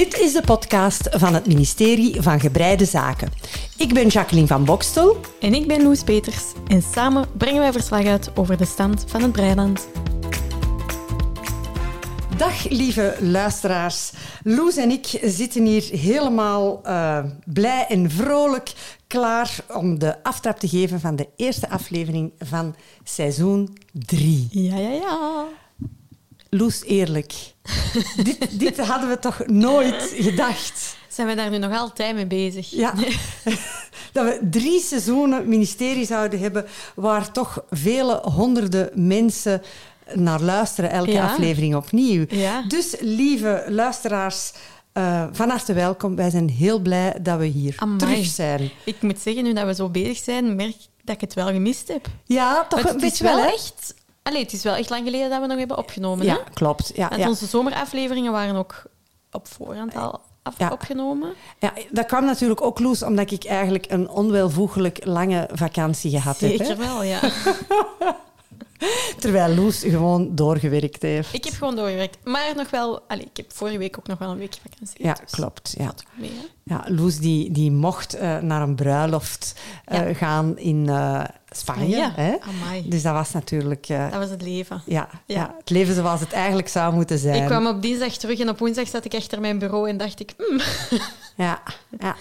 Dit is de podcast van het ministerie van Gebreide Zaken. Ik ben Jacqueline van Bokstel. En ik ben Loes Peters. En samen brengen wij verslag uit over de stand van het Breiland. Dag lieve luisteraars. Loes en ik zitten hier helemaal uh, blij en vrolijk klaar om de aftrap te geven van de eerste aflevering van seizoen 3. Ja, ja, ja. Loes, eerlijk. dit, dit hadden we toch nooit gedacht? Zijn we daar nu nog altijd mee bezig? Ja. dat we drie seizoenen ministerie zouden hebben waar toch vele honderden mensen naar luisteren, elke aflevering opnieuw. Ja. Dus lieve luisteraars, uh, van harte welkom. Wij zijn heel blij dat we hier terug zijn. Ik moet zeggen, nu dat we zo bezig zijn, merk dat ik het wel gemist heb. Ja, toch een beetje wel, echt Allee, het is wel echt lang geleden dat we nog hebben opgenomen. Ja, klopt. Ja, en onze zomerafleveringen waren ook op voorhand al af opgenomen. Ja, dat kwam natuurlijk ook los omdat ik eigenlijk een onwelvoegelijk lange vakantie gehad Zeker heb. Zeker wel, ja. Terwijl Loes gewoon doorgewerkt heeft. Ik heb gewoon doorgewerkt. Maar nog wel... Allez, ik heb vorige week ook nog wel een weekje vakantie. Ja, dus klopt. Ja. Mee, ja, Loes die, die mocht uh, naar een bruiloft uh, ja. gaan in uh, Spanje. Ja, hè? Dus dat was natuurlijk... dat was het leven. Ja, ja. het leven zoals het eigenlijk zou moeten zijn. Ik kwam op dinsdag terug en op woensdag zat ik achter mijn bureau en dacht ik... Mm. Ja, ja.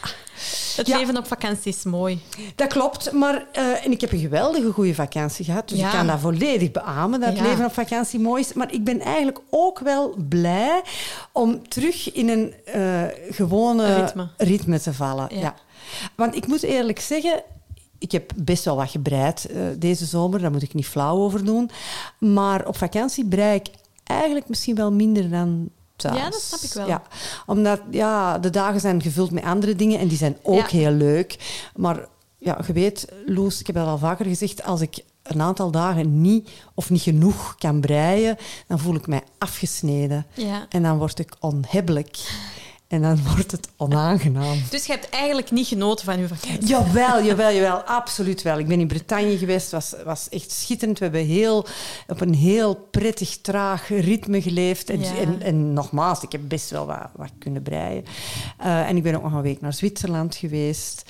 Het leven op vakantie is mooi. Dat klopt, maar uh, en ik heb een geweldige goede vakantie gehad. Dus ik kan dat volledig beamen, dat het leven op vakantie mooi is. Maar ik ben eigenlijk ook wel blij om terug in een uh, gewone ritme. ritme. te vallen. Ja. Want ik moet eerlijk zeggen, ik heb best wel wat gebreid uh, deze zomer, daar moet ik niet flauw over doen. Maar op vakantie brei ik eigenlijk misschien wel minder dan Thuis. Ja, dat snap ik wel. Ja, omdat ja, de dagen zijn gevuld met andere dingen en die zijn ook ja. heel leuk. Maar ja, je weet, Loes, ik heb dat al vaker gezegd, als ik een aantal dagen niet of niet genoeg kan breien, dan voel ik mij afgesneden. Ja. En dan word ik onhebbelijk. En dan wordt het onaangenaam. Dus je hebt eigenlijk niet genoten van je vakantie? Jawel, jawel, jawel. Absoluut wel. Ik ben in Bretagne geweest. Was, was echt schitterend. We hebben heel, op een heel prettig, traag ritme geleefd. En, Ja. en, en nogmaals, ik heb best wel wat, wat kunnen breien. Uh, en ik ben ook nog een week naar Zwitserland geweest.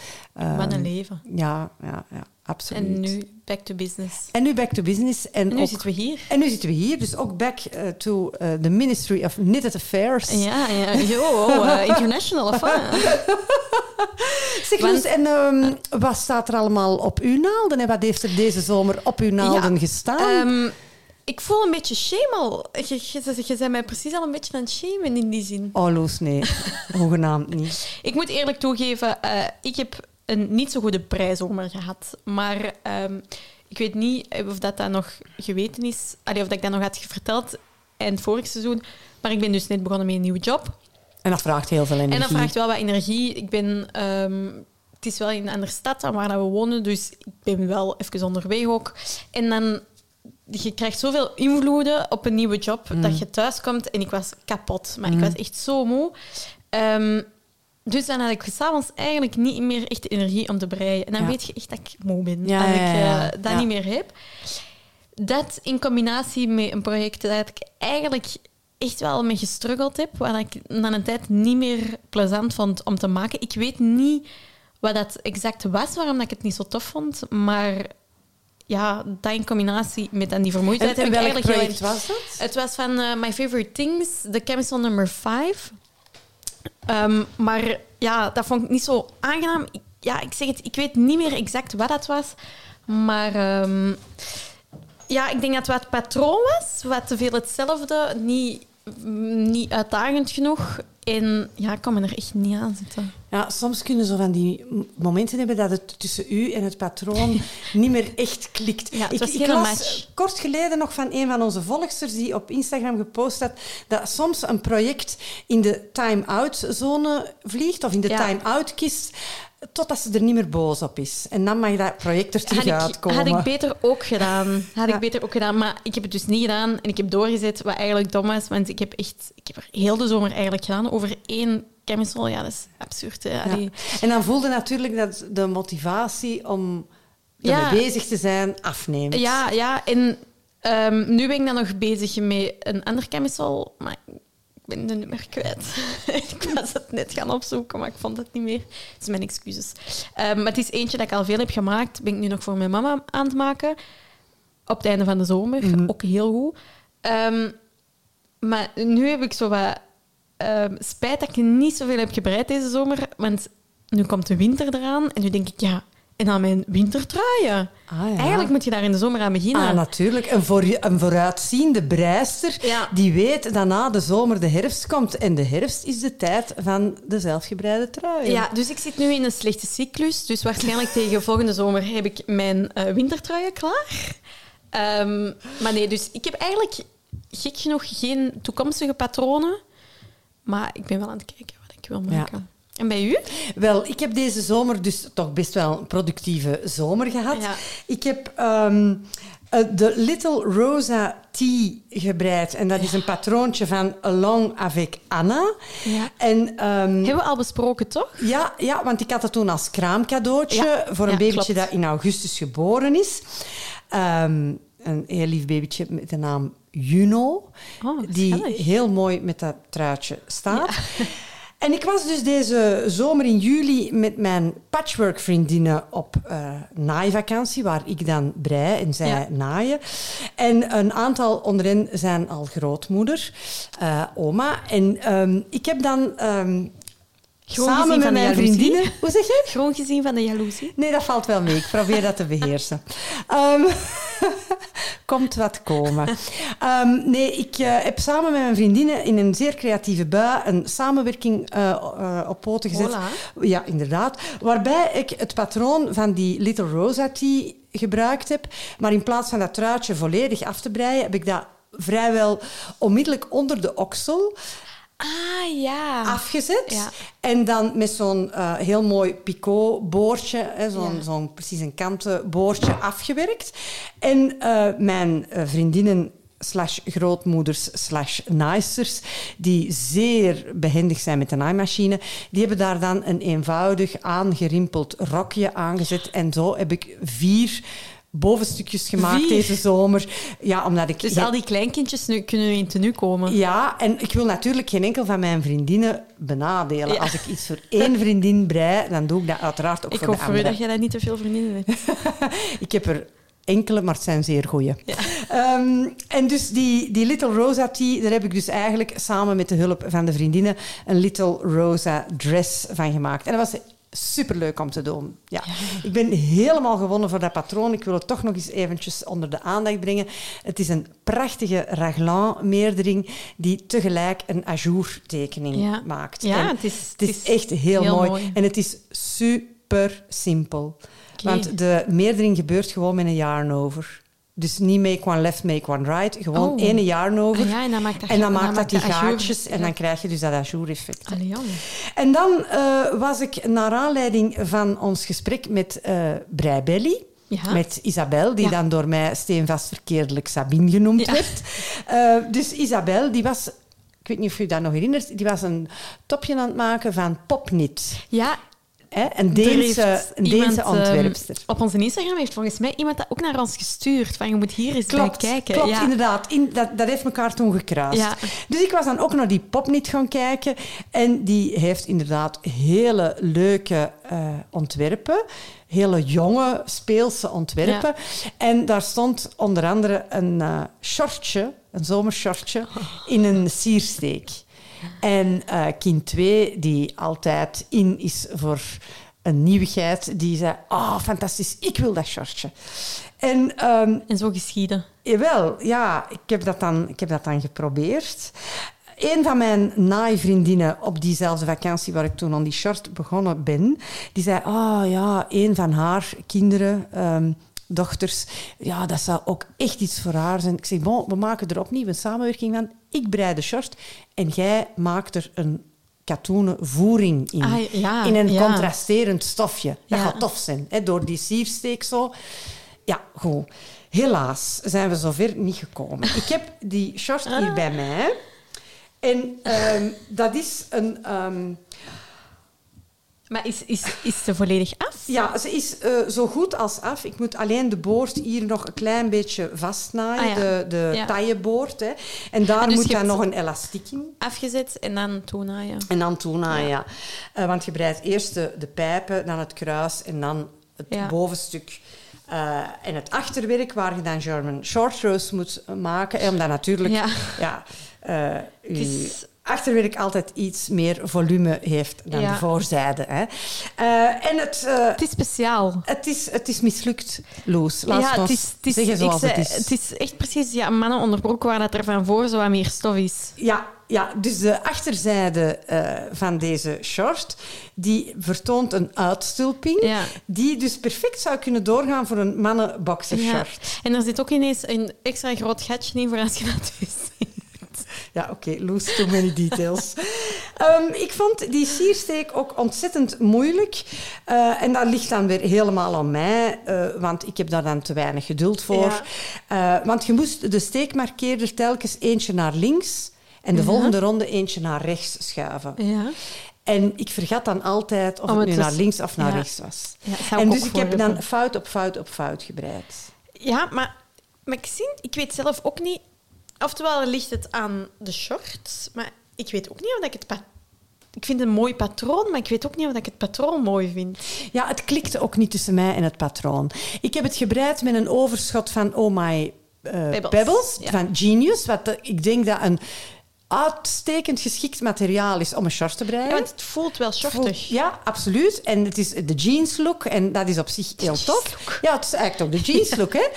Wat een leven. Ja, ja, ja, absoluut. En nu back to business. En nu back to business. En, En nu ook, zitten we hier. en nu zitten we hier. Dus ook back uh, to uh, the Ministry of Knitted Affairs. Ja, ja. Yo, uh, international of Zeg, en um, wat staat er allemaal op uw naalden? En wat heeft er deze zomer op uw naalden Ja, gestaan? Um, ik voel een beetje shame al. Je, je, je, bent mij precies al een beetje aan het shamen in die zin. Oh, Loes, nee. Hoegenaamd niet. Ik moet eerlijk toegeven, uh, ik heb een niet zo goede prijzomer gehad. Maar um, ik weet niet of dat, dat nog geweten is. Allee, of dat ik dat nog had verteld eind vorig seizoen. Maar ik ben dus net begonnen met een nieuwe job. En dat vraagt heel veel energie. En dat vraagt wel wat energie. Ik ben... Um, het is wel in een andere stad dan waar we wonen, dus ik ben wel even onderweg ook. En dan je krijgt zoveel invloeden op een nieuwe job mm. dat je thuis komt en ik was kapot. Maar mm. ik was echt zo moe. Um, dus dan had ik s'avonds eigenlijk niet meer echt de energie om te breien. En dan Ja. weet je echt dat ik moe ben. Ja, als ik eh, dat niet meer heb. Dat in combinatie met een project dat ik eigenlijk echt wel mee gestruggeld heb, waar ik na een tijd niet meer plezant vond om te maken. Ik weet niet wat dat exact was, waarom dat ik het niet zo tof vond, maar ja, dat in combinatie met dan die En, vermoeidheid en heb ik welk project was dat? het was van eh, My Favorite Things, The Chemical Number 5. Um, maar ja, dat vond ik niet zo aangenaam. Ik, ja, ik zeg het, ik weet niet meer exact wat dat was. Maar um, ja, ik denk dat het wat patroon was. Wat te veel hetzelfde. Niet, niet uitdagend genoeg. En ja, ik kon me er echt niet aan zitten. Ja, soms kunnen zo van die momenten hebben dat het tussen u en het patroon niet meer echt klikt. Ja, ik was ik las match. kort geleden nog van een van onze volgsters die op Instagram gepost had dat soms een project in de time-out-zone vliegt of in de Ja. time-out-kist totdat ze er niet meer boos op is. En dan mag dat project er terug Had ik, uitkomen. had ik beter ook gedaan. Had Ja. ik beter ook gedaan. Maar ik heb het dus niet gedaan. En ik heb doorgezet, wat eigenlijk dom was. Want ik heb echt... Ik heb er heel de zomer eigenlijk gedaan over één chemical. Ja, dat is absurd. Ja. En dan voelde natuurlijk dat de motivatie om ermee Ja. bezig te zijn afneemt. Ja, ja. En ehm, nu ben ik dan nog bezig met een ander chemical. Maar ik ben de nummer kwijt. ik was het net gaan opzoeken, maar ik vond het niet meer. Dat is mijn excuses. Ehm, maar het is eentje dat ik al veel heb gemaakt. Ben ik nu nog voor mijn mama aan het maken. Op het einde van de zomer. Mhm. Ook heel goed. Ehm, maar nu heb ik zo wat ehm, spijt dat ik niet zoveel heb gebreid deze zomer. Want nu komt de winter eraan. En nu denk ik, ja, en dan mijn wintertruien. Ah, ja. Eigenlijk moet je daar in de zomer aan beginnen. Ah, natuurlijk. Een, voor, een vooruitziende breister Ja. die weet dat na de zomer de herfst komt. En de herfst is de tijd van de zelfgebreide trui. Ja, dus ik zit nu in een slechte cyclus. Dus waarschijnlijk tegen volgende zomer heb ik mijn eh, wintertruien klaar. Ehm, maar nee, dus ik heb eigenlijk gek genoeg geen toekomstige patronen. Maar ik ben wel aan het kijken wat ik wil maken. En bij u? Wel, ik heb deze zomer dus toch best wel een productieve zomer gehad. Ja. Ik heb ehm, eh, de Little Rosa Tea gebreid. En dat is een patroontje van Along avec Anna. Ja. En ehm, Hebben we al besproken, toch? Ja, ja, want ik had het toen als kraamcadeautje voor een babytje klopt. dat in augustus geboren is. Ehm, een heel lief babytje met de naam Juno, Oh, die heel mooi met dat truitje staat. En ik was dus deze zomer in juli met mijn patchwork-vriendinnen op eh, naaivakantie, waar ik dan brei en zij Ja. naaien. En een aantal onder hen zijn al grootmoeder, eh, oma. En ehm, ik heb dan ehm, Gewoon samen met mijn vriendinnen... Hoe zeg je? Gewoon gezien van de jaloezie. Nee, dat valt wel mee. Ik probeer dat te beheersen. Ehm, komt wat komen. Ehm, nee, ik eh, heb samen met mijn vriendinnen in een zeer creatieve bui een samenwerking eh, eh, op poten gezet. Ja, inderdaad. Waarbij ik het patroon van die Little Rosa Tea gebruikt heb. Maar in plaats van dat truitje volledig af te breien, heb ik dat vrijwel onmiddellijk onder de oksel Ah, ja. afgezet. Ja. En dan met zo'n eh, heel mooi picot-boordje, zo'n, Ja. zo'n precies een kanten boordje afgewerkt. En eh, mijn eh, vriendinnen slash grootmoeders slash naaisters, die zeer behendig zijn met de naaimachine, die hebben daar dan een eenvoudig aangerimpeld rokje aangezet. En zo heb ik vier bovenstukjes gemaakt Vier? deze zomer. Ja, omdat ik... Dus al die kleinkindjes nu, kunnen nu in tenue komen. ja, en ik wil natuurlijk geen enkel van mijn vriendinnen benadelen. Ja. Als ik iets voor één vriendin brei, dan doe ik dat uiteraard ook Ik voor hoop de voor u andere. dat jij dat niet te veel vriendinnen hebt. Ik heb er enkele, maar het zijn zeer goeie. Ehm, en dus die, die Little Rosa Tea, daar heb ik dus eigenlijk samen met de hulp van de vriendinnen een Little Rosa dress van gemaakt. En dat was superleuk om te doen. Ja. Ik ben helemaal gewonnen voor dat patroon. Ik wil het toch nog eens eventjes onder de aandacht brengen. Het is een prachtige raglan-meerdering die tegelijk een ajourtekening Ja. maakt. Ja, En het is, het is echt heel, heel mooi. mooi. En het is super simpel. Want de meerdering gebeurt gewoon met een yarn over. Dus niet make one left, make one right. Gewoon Oh. één yarn over. Ah ja, en dan maakt dat, en dan dan maakt dat die ajour- gaatjes en dan krijg je dus dat ajour-effect. Allee, jammer. En dan eh, was ik naar aanleiding van ons gesprek met Ja. met Isabel, die Ja. dan door mij steenvast verkeerdelijk Sabine genoemd Ja. werd. Eh, dus Isabel, die was, ik weet niet of je dat nog herinnert, die was een topje aan het maken van popknit. Ja, Hè? Een Deense, een Deense ehm, ontwerpster. op onze Instagram heeft volgens mij iemand dat ook naar ons gestuurd. Van, je moet hier eens Klopt, kijken. klopt ja. inderdaad. In, dat, dat heeft elkaar toen gekruist. Ja. Dus ik was dan ook naar die popnit gaan kijken. En die heeft inderdaad hele leuke eh, ontwerpen. Hele jonge, speelse ontwerpen. En daar stond onder andere een eh, shortje, een zomershortje, in een siersteek. En eh, kind 2, die altijd in is voor een nieuwigheid, die zei, ah, fantastisch, ik wil dat shortje. En ehm, En zo geschieden. Jawel, ja, ik heb dat dan, ik heb dat dan geprobeerd. Een van mijn naaivriendinnen op diezelfde vakantie waar ik toen aan die short begonnen ben, die zei, oh ja, een van haar kinderen, ehm, dochters, ja, dat zou ook echt iets voor haar zijn. Ik zeg, bon, we maken er opnieuw een samenwerking van. Ik breid de short en jij maakt er een katoenen voering in. Ah, ja, in een ja. contrasterend stofje. Dat Ja. gaat tof zijn, hè, door die siersteek zo. Ja, goed. Helaas zijn we zover niet gekomen. Ik heb die short Ah. hier bij mij. En ehm, dat is een... ehm, Maar is, is, is ze volledig af? Ja, ze is eh, zo goed als af. Ik moet alleen de boord hier nog een klein beetje vastnaaien, Ah, ja. de, de Ja. tailleboord. Hè. En daar Ah, dus moet dan nog een elastiek in. Afgezet en dan toenaaien. En dan toenaaien, ja. Eh, want je breidt eerst de, de pijpen, dan het kruis en dan het bovenstuk. Eh, en het achterwerk, waar je dan German short rows moet maken. En omdat natuurlijk Ja. ja, je achterwerk altijd iets meer volume heeft dan Ja. de voorzijde. Hè. Eh, en het, eh, Het is speciaal. het, is, het is mislukt, Loes. Laat ja, het is, het is, zoals zei- het is. Het is echt precies ja, mannen onderbroek waar dat er van voor zo wat meer stof is. Ja, ja, dus de achterzijde eh, van deze short die vertoont een uitstulping. Ja. Die dus perfect zou kunnen doorgaan voor een mannenboxershort. En er zit ook ineens een extra groot gatje in voor als je dat ziet. Ja, oké, loose too many details. Ehm, ik vond die siersteek ook ontzettend moeilijk. Eh, en dat ligt dan weer helemaal aan mij, eh, want ik heb daar dan te weinig geduld voor. Eh, want je moest de steekmarkeerder telkens eentje naar links en de Ja. volgende ronde eentje naar rechts schuiven. Ja. En ik vergat dan altijd of het nu te- naar links of naar ja. rechts was. Ja, En dus ik heb dan fout op fout op fout gebreid. Ja, maar Maxine, ik weet zelf ook niet... Oftewel ligt het aan de shorts, maar ik weet ook niet of ik het... Ik vind het een mooi patroon, maar ik weet ook niet of ik het patroon mooi vind. Ja, het klikte ook niet tussen mij en het patroon. Ik heb het gebreid met een overschot van Oh My eh, Pebbles, Pebbles, ja. van Genius. Wat ik denk dat een uitstekend geschikt materiaal is om een short te breien. Ja, want het voelt wel shortig. Ja, absoluut. En het is de jeans look en dat is op zich heel tof. Ja, het is eigenlijk ook de jeans look, hè.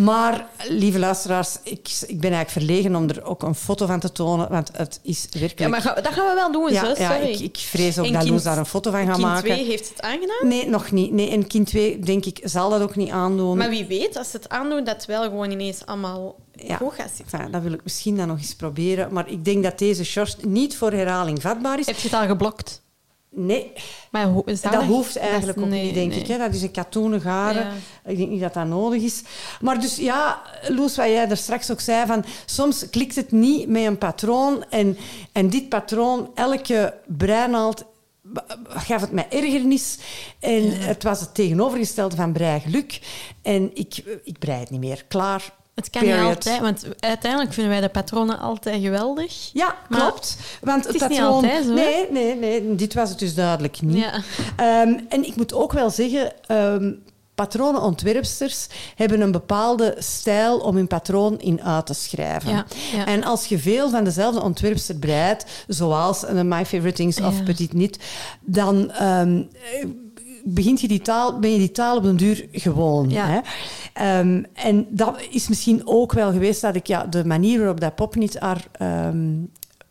Maar, lieve luisteraars, ik, ik ben eigenlijk verlegen om er ook een foto van te tonen, want het is werkelijk... Ja, maar ga- dat gaan we wel doen, Ja, zo. ja, ik, ik vrees ook En dat kind- Loes daar een foto van gaat kind maken. 2 heeft het aangedaan. Nee, nog niet. Nee, en kind 2, denk ik, zal dat ook niet aandoen. Maar wie weet, als ze het aandoen, dat wel gewoon ineens allemaal Ja. gaat zitten. Enfin, dat wil ik misschien dan nog eens proberen. Maar ik denk dat deze short niet voor herhaling vatbaar is. Heb je het al geblokt? Nee, Maar ho- zou dat hoeft dat- eigenlijk ook nee, niet, denk nee. ik. Hè. Dat is een katoenen garen. Ja. Ik denk niet dat dat nodig is. Maar dus ja, Loes, wat jij er straks ook zei, van soms klikt het niet met een patroon. En, en dit patroon, elke breinaald gaf het mij ergernis. En het was het tegenovergestelde van brei geluk. En ik, ik brei het niet meer. Klaar. Het kan niet altijd, want uiteindelijk vinden wij de patronen altijd geweldig. Ja, klopt. Want het is patroon... niet altijd zo? Nee, nee, nee. Dit was het dus duidelijk niet. Ja. Ehm, en ik moet ook wel zeggen... ehm patronenontwerpsters hebben een bepaalde stijl om hun patroon in uit te schrijven. Ja, ja. En als je veel van dezelfde ontwerpster breidt, zoals een My Favorite Things of. Petit Nit, dan ehm, eh, begint je die taal, ben je die taal op den duur gewoon. Ja. Hè? Ehm, en dat is misschien ook wel geweest dat ik ja, de manier waarop dat Popnit haar ehm,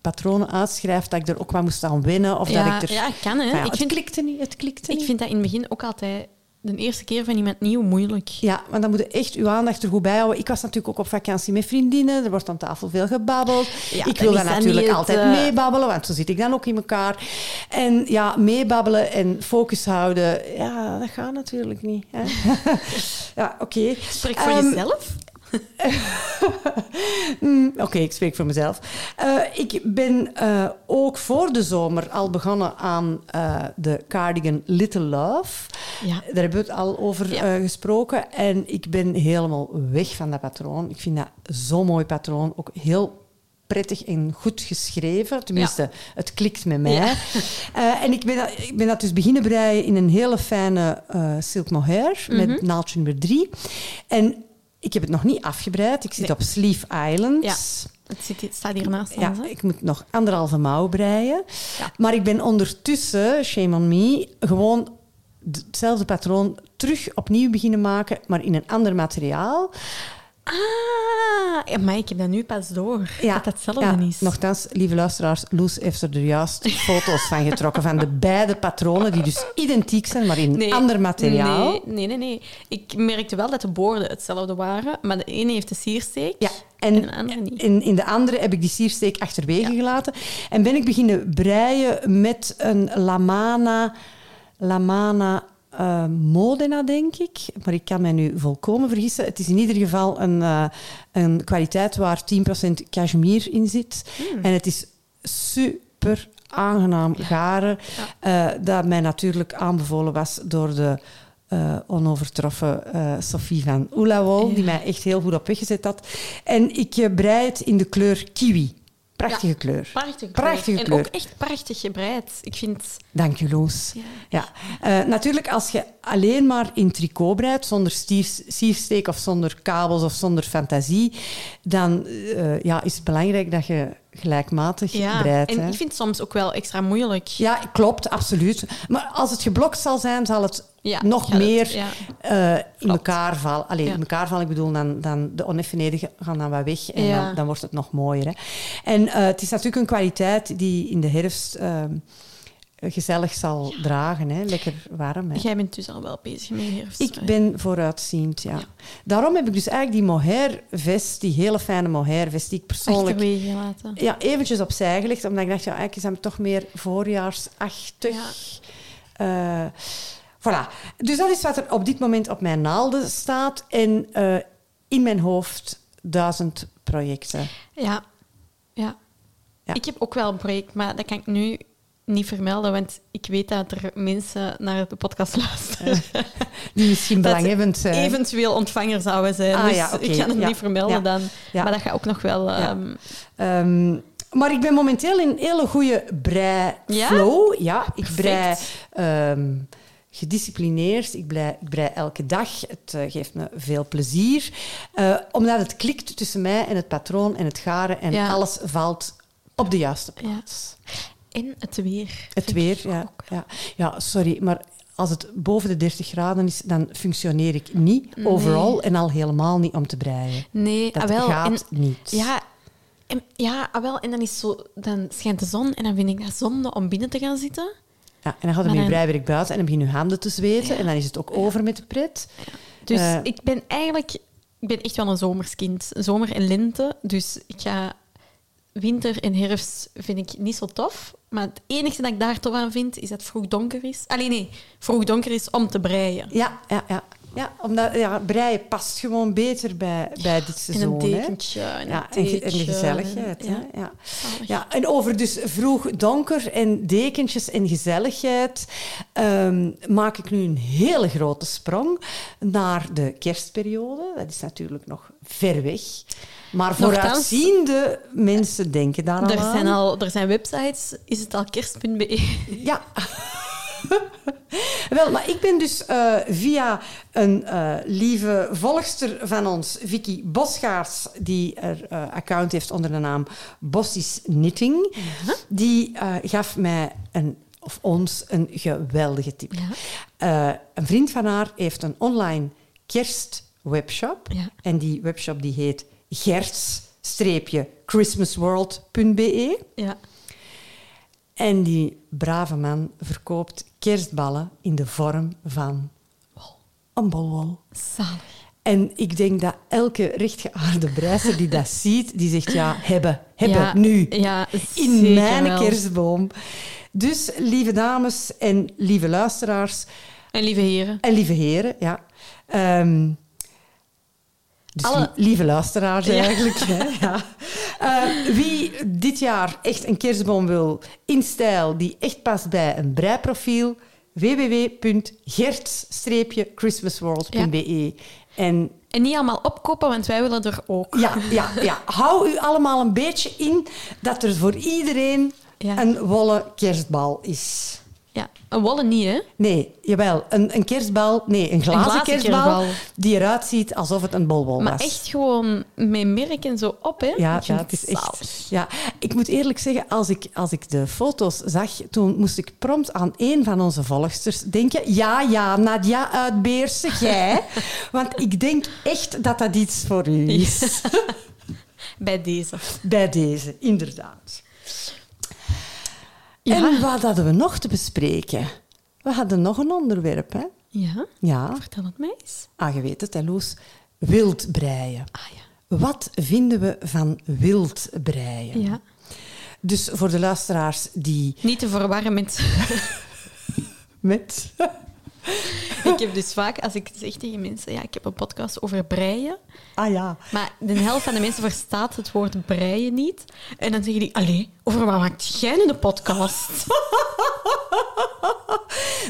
patronen uitschrijft, dat ik er ook wat moest aan wennen. Of Ja, dat ik er... ja, kan, hè. Ja, Ik het vind- klikte niet, het klikte Ik niet. vind dat in het begin ook altijd de eerste keer van iemand nieuw moeilijk. Ja, want dan moet je echt uw aandacht er goed bij houden. Ik was natuurlijk ook op vakantie met vriendinnen. Er wordt aan tafel veel gebabbeld. Ja, ik wil dan natuurlijk het, altijd eh, meebabbelen, want zo zit ik dan ook in elkaar. En ja, meebabbelen en focus houden, ja, dat gaat natuurlijk niet. Hè? ja, oké. Spreek voor Ehm, jezelf. Mm, Oké, ik spreek voor mezelf. Eh, ik ben eh, ook voor de zomer al begonnen aan eh, de cardigan Little Love. Ja. Daar hebben we het al over Ja. gesproken. En ik ben helemaal weg van dat patroon. Ik vind dat zo'n mooi patroon. Ook heel prettig en goed geschreven. Tenminste, het klikt met mij. Ja. En ik ben, dat, ik ben dat dus beginnen breien in een hele fijne silk mohair Mhm. met naaldje nummer drie. En ik heb het nog niet afgebreid. Ik zit Nee. op Sleeve Island. Ja. Het, zit, het staat hier naast Ja, ik moet nog anderhalve mouw breien. Ja. Maar ik ben ondertussen, shame on me, gewoon hetzelfde patroon terug opnieuw beginnen maken, maar in een ander materiaal. Ah, ja, maar ik heb dat nu pas door. dat dat hetzelfde ja, is. Nochtans, lieve luisteraars, Loes heeft er juist foto's van getrokken van de beide patronen, die dus identiek zijn, maar in ander materiaal. Nee, nee, nee, nee. Ik merkte wel dat de boorden hetzelfde waren, maar de ene heeft de siersteek Ja, en, en de andere niet. in, in de andere heb ik die siersteek achterwege gelaten. En ben ik beginnen breien met een Lamana, Lamana eh, Modena, denk ik. Maar ik kan mij nu volkomen vergissen. Het is in ieder geval een, eh, een kwaliteit waar 10% cashmere in zit. Hmm. En het is super aangenaam garen. eh, dat mij natuurlijk aanbevolen was door de onovertroffen eh, Sophie van Oelawol, die mij echt heel goed op weggezet had. En ik brei het in de kleur kiwi. Prachtige Ja. kleur. Prachtige kleur. En ook echt prachtig gebreid. Ik vind... Dank je, Loes. Ja. Ja. Eh, natuurlijk, als je alleen maar in tricot breidt, zonder siersteek of zonder kabels of zonder fantasie, dan eh, ja, is het belangrijk dat je gelijkmatig Ja, breidt. en hè. ik vind het soms ook wel extra moeilijk. Ja, klopt, absoluut. Maar als het geblokt zal zijn, zal het Ja, nog meer ja. eh, in elkaar vallen. Alleen Ja. in elkaar vallen, ik bedoel, dan, dan de oneffenheden gaan dan wat weg en dan, dan wordt het nog mooier. Hè. En eh, het is natuurlijk een kwaliteit die in de herfst eh, gezellig zal dragen. Hè. Lekker warm. Hè. Jij bent dus al wel bezig met herfst. Ik ben vooruitziend, ja. Daarom heb ik dus eigenlijk die mohair vest, die hele fijne mohair vest, die ik persoonlijk gelaten. ja, eventjes opzij gelegd, omdat ik dacht, ja, eigenlijk is dat toch meer voorjaarsachtig. Eh, voilà. Dus dat is wat er op dit moment op mijn naalden staat. En eh, in mijn hoofd duizend projecten. Ja. ja. Ja. Ik heb ook wel een project, maar dat kan ik nu niet vermelden, want ik weet dat er mensen naar de podcast luisteren. Die misschien belanghebbend zijn. Eventueel ontvanger zouden zijn. Ah, dus ja, ik ga het Ja. niet vermelden dan. Maar dat gaat ook nog wel... Ehm, Ehm, maar ik ben momenteel in een hele goede brei-flow. Ja? ik brei ehm, gedisciplineerd. Ik brei, ik brei elke dag. Het eh, geeft me veel plezier. Eh, omdat het klikt tussen mij en het patroon en het garen. En alles valt op de juiste plaats. En het weer. Het weer, ja, ja. Ja, sorry, maar als het boven de 30 graden is, dan functioneer ik niet overal en al helemaal niet om te breien. Nee, Dat ah, wel. gaat en, niet. Ja, en, ja ah, wel. En dan, is zo, dan schijnt de zon en dan vind ik dat zonde om binnen te gaan zitten. Ja, en dan gaat er Maar met je breiwerk buiten en dan begin je handen te zweten en dan is het ook over met de pret. Dus Eh. ik ben eigenlijk... Ik ben echt wel een zomerskind. Zomer en lente. Dus ik ga... Winter en herfst vind ik niet zo tof. Maar het enige dat ik daar tof aan vind, is dat het vroeg donker is. Alleen nee, vroeg donker is om te breien. Ja, ja, ja. ja omdat ja, breien past gewoon beter bij, bij dit En seizoen. een hè. dekentje en Ja, een en, de gezelligheid. en- hè. ja. Ja, en over dus vroeg donker en dekentjes en gezelligheid ehm, maak ik nu een hele grote sprong naar de kerstperiode. Dat is natuurlijk nog ver weg. Maar vooruitziende mensen denken daar al Er aan. zijn, al, er zijn websites, is het al kerst.be? Ja. Wel, maar ik ben dus eh, via een eh, lieve volgster van ons, Vicky Bosgaards, die er eh, account heeft onder de naam Bossies Knitting, die gaf mij een, of ons een geweldige tip. Ja. Een vriend van haar heeft een online kerstwebshop Ja. en die webshop die heet gerts-christmasworld.be. Ja. En die brave man verkoopt kerstballen in de vorm van een bolwol. Zalig. En ik denk dat elke rechtgeaarde breister die dat ziet, die zegt ja, hebben, hebben, Ja, nu. Ja, In mijn wel. kerstboom. Dus lieve dames en lieve luisteraars En lieve heren. en lieve heren, ja. Ehm, dus Alle- li- lieve luisteraars Ja. eigenlijk. Hè, ja. Eh, wie dit jaar echt een kerstboom wil in stijl die echt past bij een breiprofiel, www.gert-christmasworld.be. En En niet allemaal opkopen, want wij willen er ook. ja, ja, ja, hou u allemaal een beetje in dat er voor iedereen Ja. een wollen kerstbal is. Ja, een wollen niet, hè? Nee, jawel. Een, een kerstbal, nee, een glazen, glazen kerstbal, kerstbal. die eruit ziet alsof het een bolwol Maar was. echt gewoon met merk en zo op, hè? Ja, ja, het is echt. Ja, ik moet eerlijk zeggen, als ik, als ik de foto's zag, toen moest ik prompt aan een van onze volgsters denken. Ja, ja, Nadia uit Beersen, jij. Want ik denk echt dat dat iets voor u is. Bij deze. Bij deze, inderdaad. Ja. En wat hadden we nog te bespreken? We hadden nog een onderwerp, hè? Ja, Ja, vertel het mij eens. ah, je weet het, hè, Loes. Wildbreien. Ah ja. Wat vinden we van wildbreien? ja. Dus voor de luisteraars die Niet te verwarren met... met... Ik heb dus vaak, als ik zeg tegen mensen, ja, ik heb een podcast over breien, Ah ja. maar de helft van de mensen verstaat het woord breien niet. En dan zeggen die, allee, over wat maakt jij een podcast?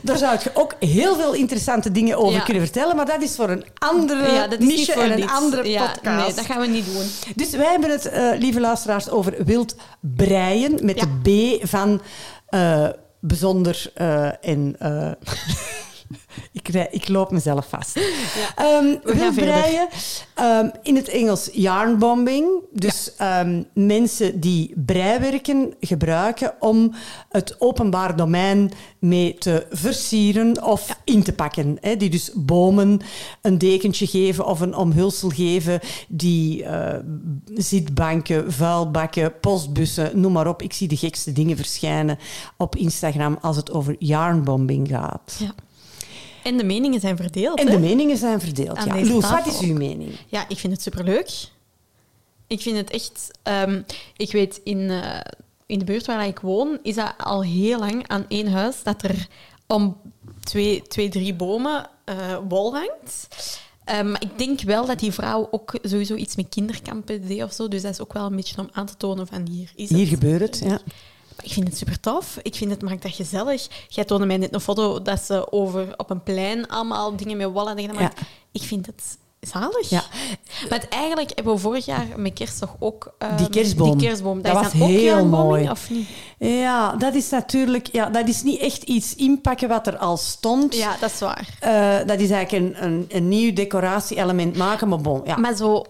Daar zou ik ook heel veel interessante dingen over Ja. kunnen vertellen, maar dat is voor een andere ja, dat is niet niche voor en een dit. andere Ja, podcast. Nee, dat gaan we niet doen. Dus wij hebben het, eh, lieve luisteraars, over wild breien met de B van eh, bijzonder eh, en... ik, ik loop mezelf vast. Ehm, gaan wild verder. breien, ehm, in het Engels yarnbombing. Dus ehm, mensen die breiwerken gebruiken om het openbaar domein mee te versieren of in te pakken. Hè, die dus bomen een dekentje geven of een omhulsel geven. Die eh, zitbanken, vuilbakken, postbussen, noem maar op. Ik zie de gekste dingen verschijnen op Instagram als het over yarnbombing gaat. Ja. En de meningen zijn verdeeld. En hè? de meningen zijn verdeeld. Aan Ja. Loes, wat is uw mening? Ja, ik vind het superleuk. Ik vind het echt... ehm, ik weet, in, eh, in de buurt waar ik woon, is dat al heel lang aan één huis dat er om twee, twee drie bomen eh, wol hangt. Ehm, maar ik denk wel dat die vrouw ook sowieso iets met kinderkampen deed of zo. Dus dat is ook wel een beetje om aan te tonen van hier is het. Hier gebeurt het, ja. Ik vind het super tof. Ik vind het maakt dat gezellig. Jij toonde mij net een foto dat ze over op een plein allemaal dingen met gedaan. Maar Ja. ik vind het zalig. Ja. Maar het- eigenlijk hebben we vorig jaar met kerst toch ook... ehm, Die kerstboom. Die kerstboom. Dat, was dan ook heel mooi. of niet? Ja, dat is natuurlijk... Ja, dat is niet echt iets inpakken wat er al stond. Ja, dat is waar. Eh, dat is eigenlijk een, een, een nieuw decoratie-element maken, maar bon, ja. Maar zo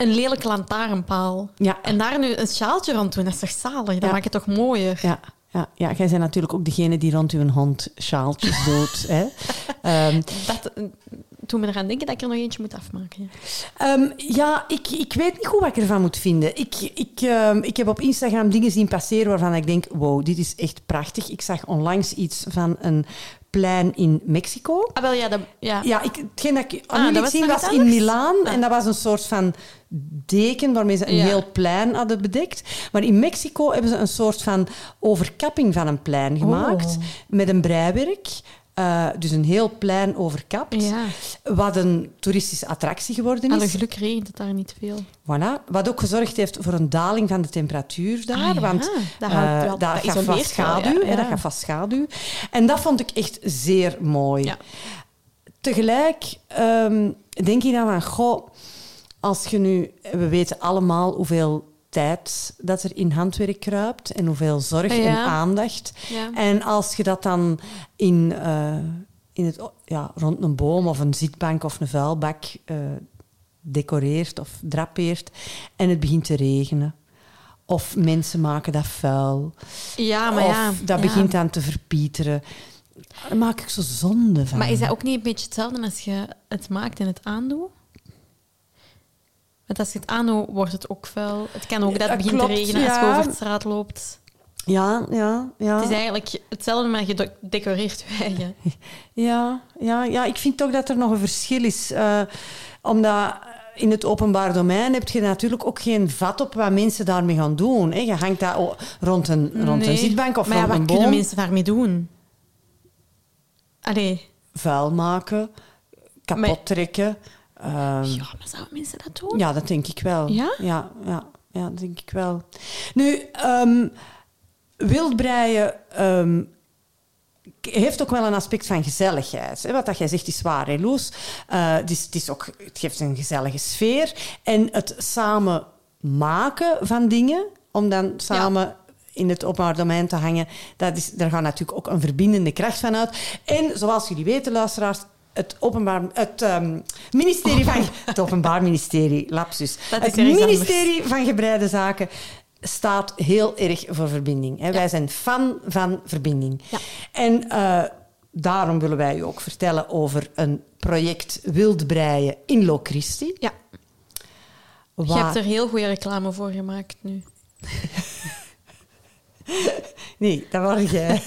een lelijke lantaarnpaal. Ja. En daar nu een sjaaltje rond doen, dat is toch zalig? Dat Ja. maakt het toch mooier? Ja, ja, ja, jij bent natuurlijk ook degene die rond uw hond sjaaltjes doet. hè? Ehm, Dat eh, doet me eraan denken dat ik er nog eentje moet afmaken. Ehm, ja, ik, ik weet niet goed wat ik ervan moet vinden. Ik, ik, ehm, ik heb op Instagram dingen zien passeren waarvan ik denk, wow, dit is echt prachtig. Ik zag onlangs iets van een plein in Mexico. Ah, wel, ja. Dat, ja. Ja, ik, hetgeen dat ik Ah, aan jullie dat was zien was in? Milaan. Ah. En dat was een soort van deken waarmee ze een Ja. heel plein hadden bedekt. Maar in Mexico hebben ze een soort van overkapping van een plein gemaakt. Oh. Met een breiwerk. Eh, dus een heel plein overkapt. Ja. Wat een toeristische attractie geworden Alle is. geluk regent het daar niet veel. Voilà. Wat ook gezorgd heeft voor een daling van de temperatuur daar. Ah, ja. Want Dat eh, dat, dat gaf vast schaduw. hè, dat gaf vast schaduw. En dat vond ik echt zeer mooi. Tegelijk ehm, denk ik dan van, goh, als je nu... We weten allemaal hoeveel tijd dat er in handwerk kruipt en hoeveel zorg Ja. en aandacht. Ja. En als je dat dan in, eh, in het, ja, rond een boom of een zitbank of een vuilbak eh, decoreert of drapeert en het begint te regenen. Of mensen maken dat vuil. Ja, maar of ja. dat begint dan te verpieteren. Daar maak ik zo zonde van. Maar is dat ook niet een beetje hetzelfde als je het maakt en het aandoet? Want als je het wordt het ook vuil. Het kan ook dat het begint klopt, te regenen als je ja. over de straat loopt. Ja, ja, ja. Het is eigenlijk hetzelfde, maar je de- decoreert je eigen. Ja, ja, ja, ik vind toch dat er nog een verschil is. eh, omdat in het openbaar domein heb je natuurlijk ook geen vat op wat mensen daarmee gaan doen. Hè. Je hangt dat rond een, rond een zitbank of maar ja, rond wat een kunnen boom. mensen daarmee doen? Allee, Vuil maken, kapot Maar- ehm, ja, maar zouden mensen dat doen? ja, dat denk ik wel. Ja? Ja, ja, ja, dat denk ik wel. Nu, ehm wildbreien ehm, heeft ook wel een aspect van gezelligheid. Hè? Wat dat jij zegt is waar, hè, Loes? Eh, het, is, het, is ook, het geeft een gezellige sfeer. En het samen maken van dingen, om dan samen in het openbaar domein te hangen, dat is, daar gaat natuurlijk ook een verbindende kracht van uit. En zoals jullie weten, luisteraars, het openbaar... Het ehm, ministerie van... Het openbaar ministerie, lapsus. Het er anders. ministerie van Gebreide Zaken staat heel erg voor verbinding. Hè. Wij zijn fan van verbinding. Ja. En eh, daarom willen wij u ook vertellen over een project Wildbreien in Locristi. Ja, je hebt er heel goede reclame voor gemaakt nu. Nee, dat was jij.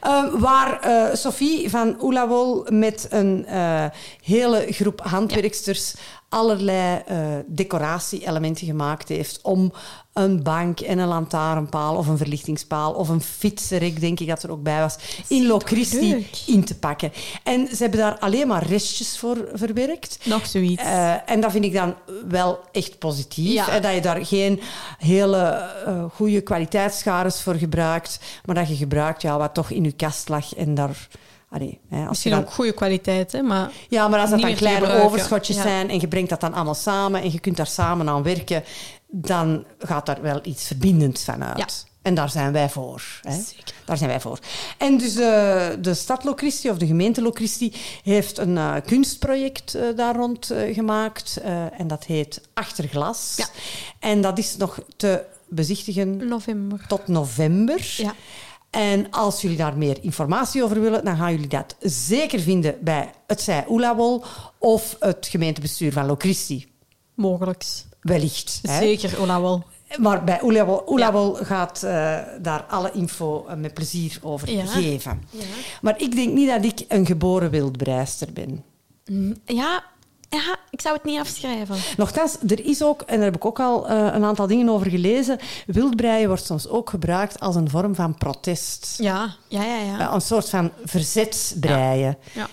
Eh, waar eh, Sophie van Oelawol met een eh, hele groep handwerksters allerlei uh, decoratie-elementen gemaakt heeft om een bank en een lantaarnpaal of een verlichtingspaal of een fietsenrek, denk ik dat er ook bij was, in Locristi in te pakken. En ze hebben daar alleen maar restjes voor verwerkt. Nog zoiets. Uh, en dat vind ik dan wel echt positief. Ja. dat je daar geen hele uh, goede kwaliteitsschades voor gebruikt, maar dat je gebruikt ja, wat toch in je kast lag en daar Allee, hè, als Misschien dan... ook goede kwaliteit, hè? Maar ja, maar als dat dan kleine overschotjes zijn en je brengt dat dan allemaal samen en je kunt daar samen aan werken, dan gaat daar wel iets verbindends van uit. Ja. En daar zijn wij voor. Hè? Zeker. Daar zijn wij voor. En dus uh, de stad Locristi of de gemeente Locristi heeft een uh, kunstproject uh, daar rond gemaakt. en dat heet Achterglas. Ja. En dat is nog te bezichtigen november. tot november. Ja. En als jullie daar meer informatie over willen, dan gaan jullie dat zeker vinden bij het Zij Oelawol of het gemeentebestuur van Locristi. Mogelijks. Wellicht. Zeker, Oelawol. Maar bij Oelawol gaat uh, daar alle info uh, met plezier over ja. geven. Ja. Maar ik denk niet dat ik een geboren wildbreister ben. Mm, ja, ja, ik zou het niet afschrijven. Nochtans, er is ook, en daar heb ik ook al uh, een aantal dingen over gelezen, wildbreien wordt soms ook gebruikt als een vorm van protest. Ja, ja, ja. ja. Een soort van verzetsbreien. Ja. ja.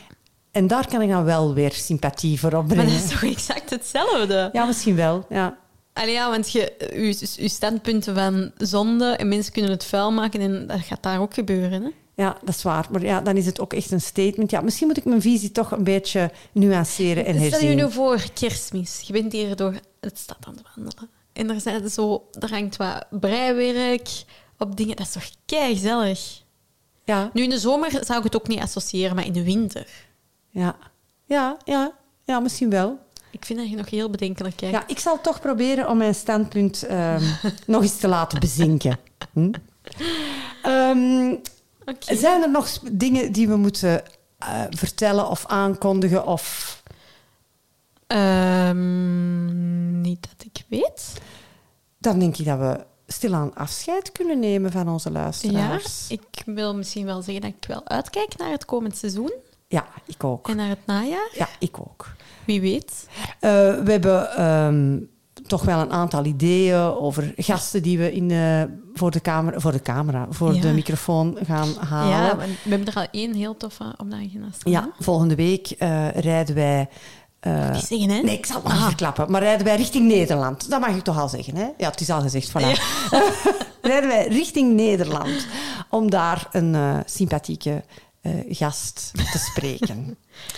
En daar kan ik dan wel weer sympathie voor opbrengen. Maar dat is toch exact hetzelfde? Ja, misschien wel, ja. Allee, ja, want je, je, je standpunten van zonde en mensen kunnen het vuil maken en dat gaat daar ook gebeuren. Hè? Ja, dat is waar. Maar ja, dan is het ook echt een statement. Ja, misschien moet ik mijn visie toch een beetje nuanceren en herzien. Stel je nu voor kerstmis. Je bent hier door het stad aan het wandelen. En er, zijn zo, er hangt wat breiwerk op dingen. Dat is toch kei gezellig. Ja. Nu in de zomer zou ik het ook niet associëren, maar in de winter. Ja, ja, ja, ja misschien wel. Ik vind dat je nog heel bedenkelijk kijkt. Ja, ik zal toch proberen om mijn standpunt um, nog eens te laten bezinken. Hm? Um, zijn er nog dingen die we moeten uh, vertellen of aankondigen? Of... Um, niet dat ik weet. Dan denk ik dat we stilaan afscheid kunnen nemen van onze luisteraars. Ja, ik wil misschien wel zeggen dat ik wel uitkijk naar het komend seizoen. Ja, ik ook. En naar het najaar? Ja, ik ook. Wie weet. Uh, we hebben um, toch wel een aantal ideeën over gasten die we in de, voor, de camera, voor de camera, voor de microfoon gaan halen. Ja, we hebben er al één heel toffe op de agenda staan. Ja, volgende week uh, rijden wij... Uh, zeggen, hè? Nee, ik zal het nog niet verklappen. Maar rijden wij richting Nederland. Dat mag ik toch al zeggen, hè? Ja, het is al gezegd, voilà. Ja. rijden wij richting Nederland om daar een sympathieke uh, gast te spreken.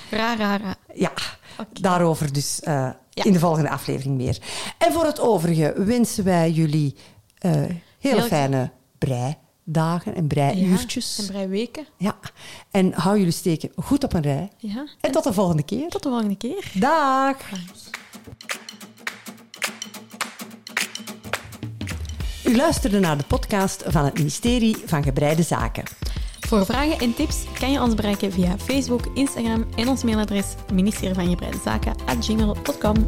Ra, ra, ra. Ja, okay. daarover dus uh, ja. in de volgende aflevering meer. En voor het overige wensen wij jullie uh, hele Heel fijne breidagen en breiuurtjes. Ja, en breiweken. Ja. En hou jullie steken goed op een rij. Ja. En, en tot de volgende keer. Tot de volgende keer. Dag. Dag. U luisterde naar de podcast van het ministerie van Gebreide Zaken. Voor vragen en tips kan je ons bereiken via Facebook, Instagram en ons mailadres ministerievangebreidezaken.gmail.com.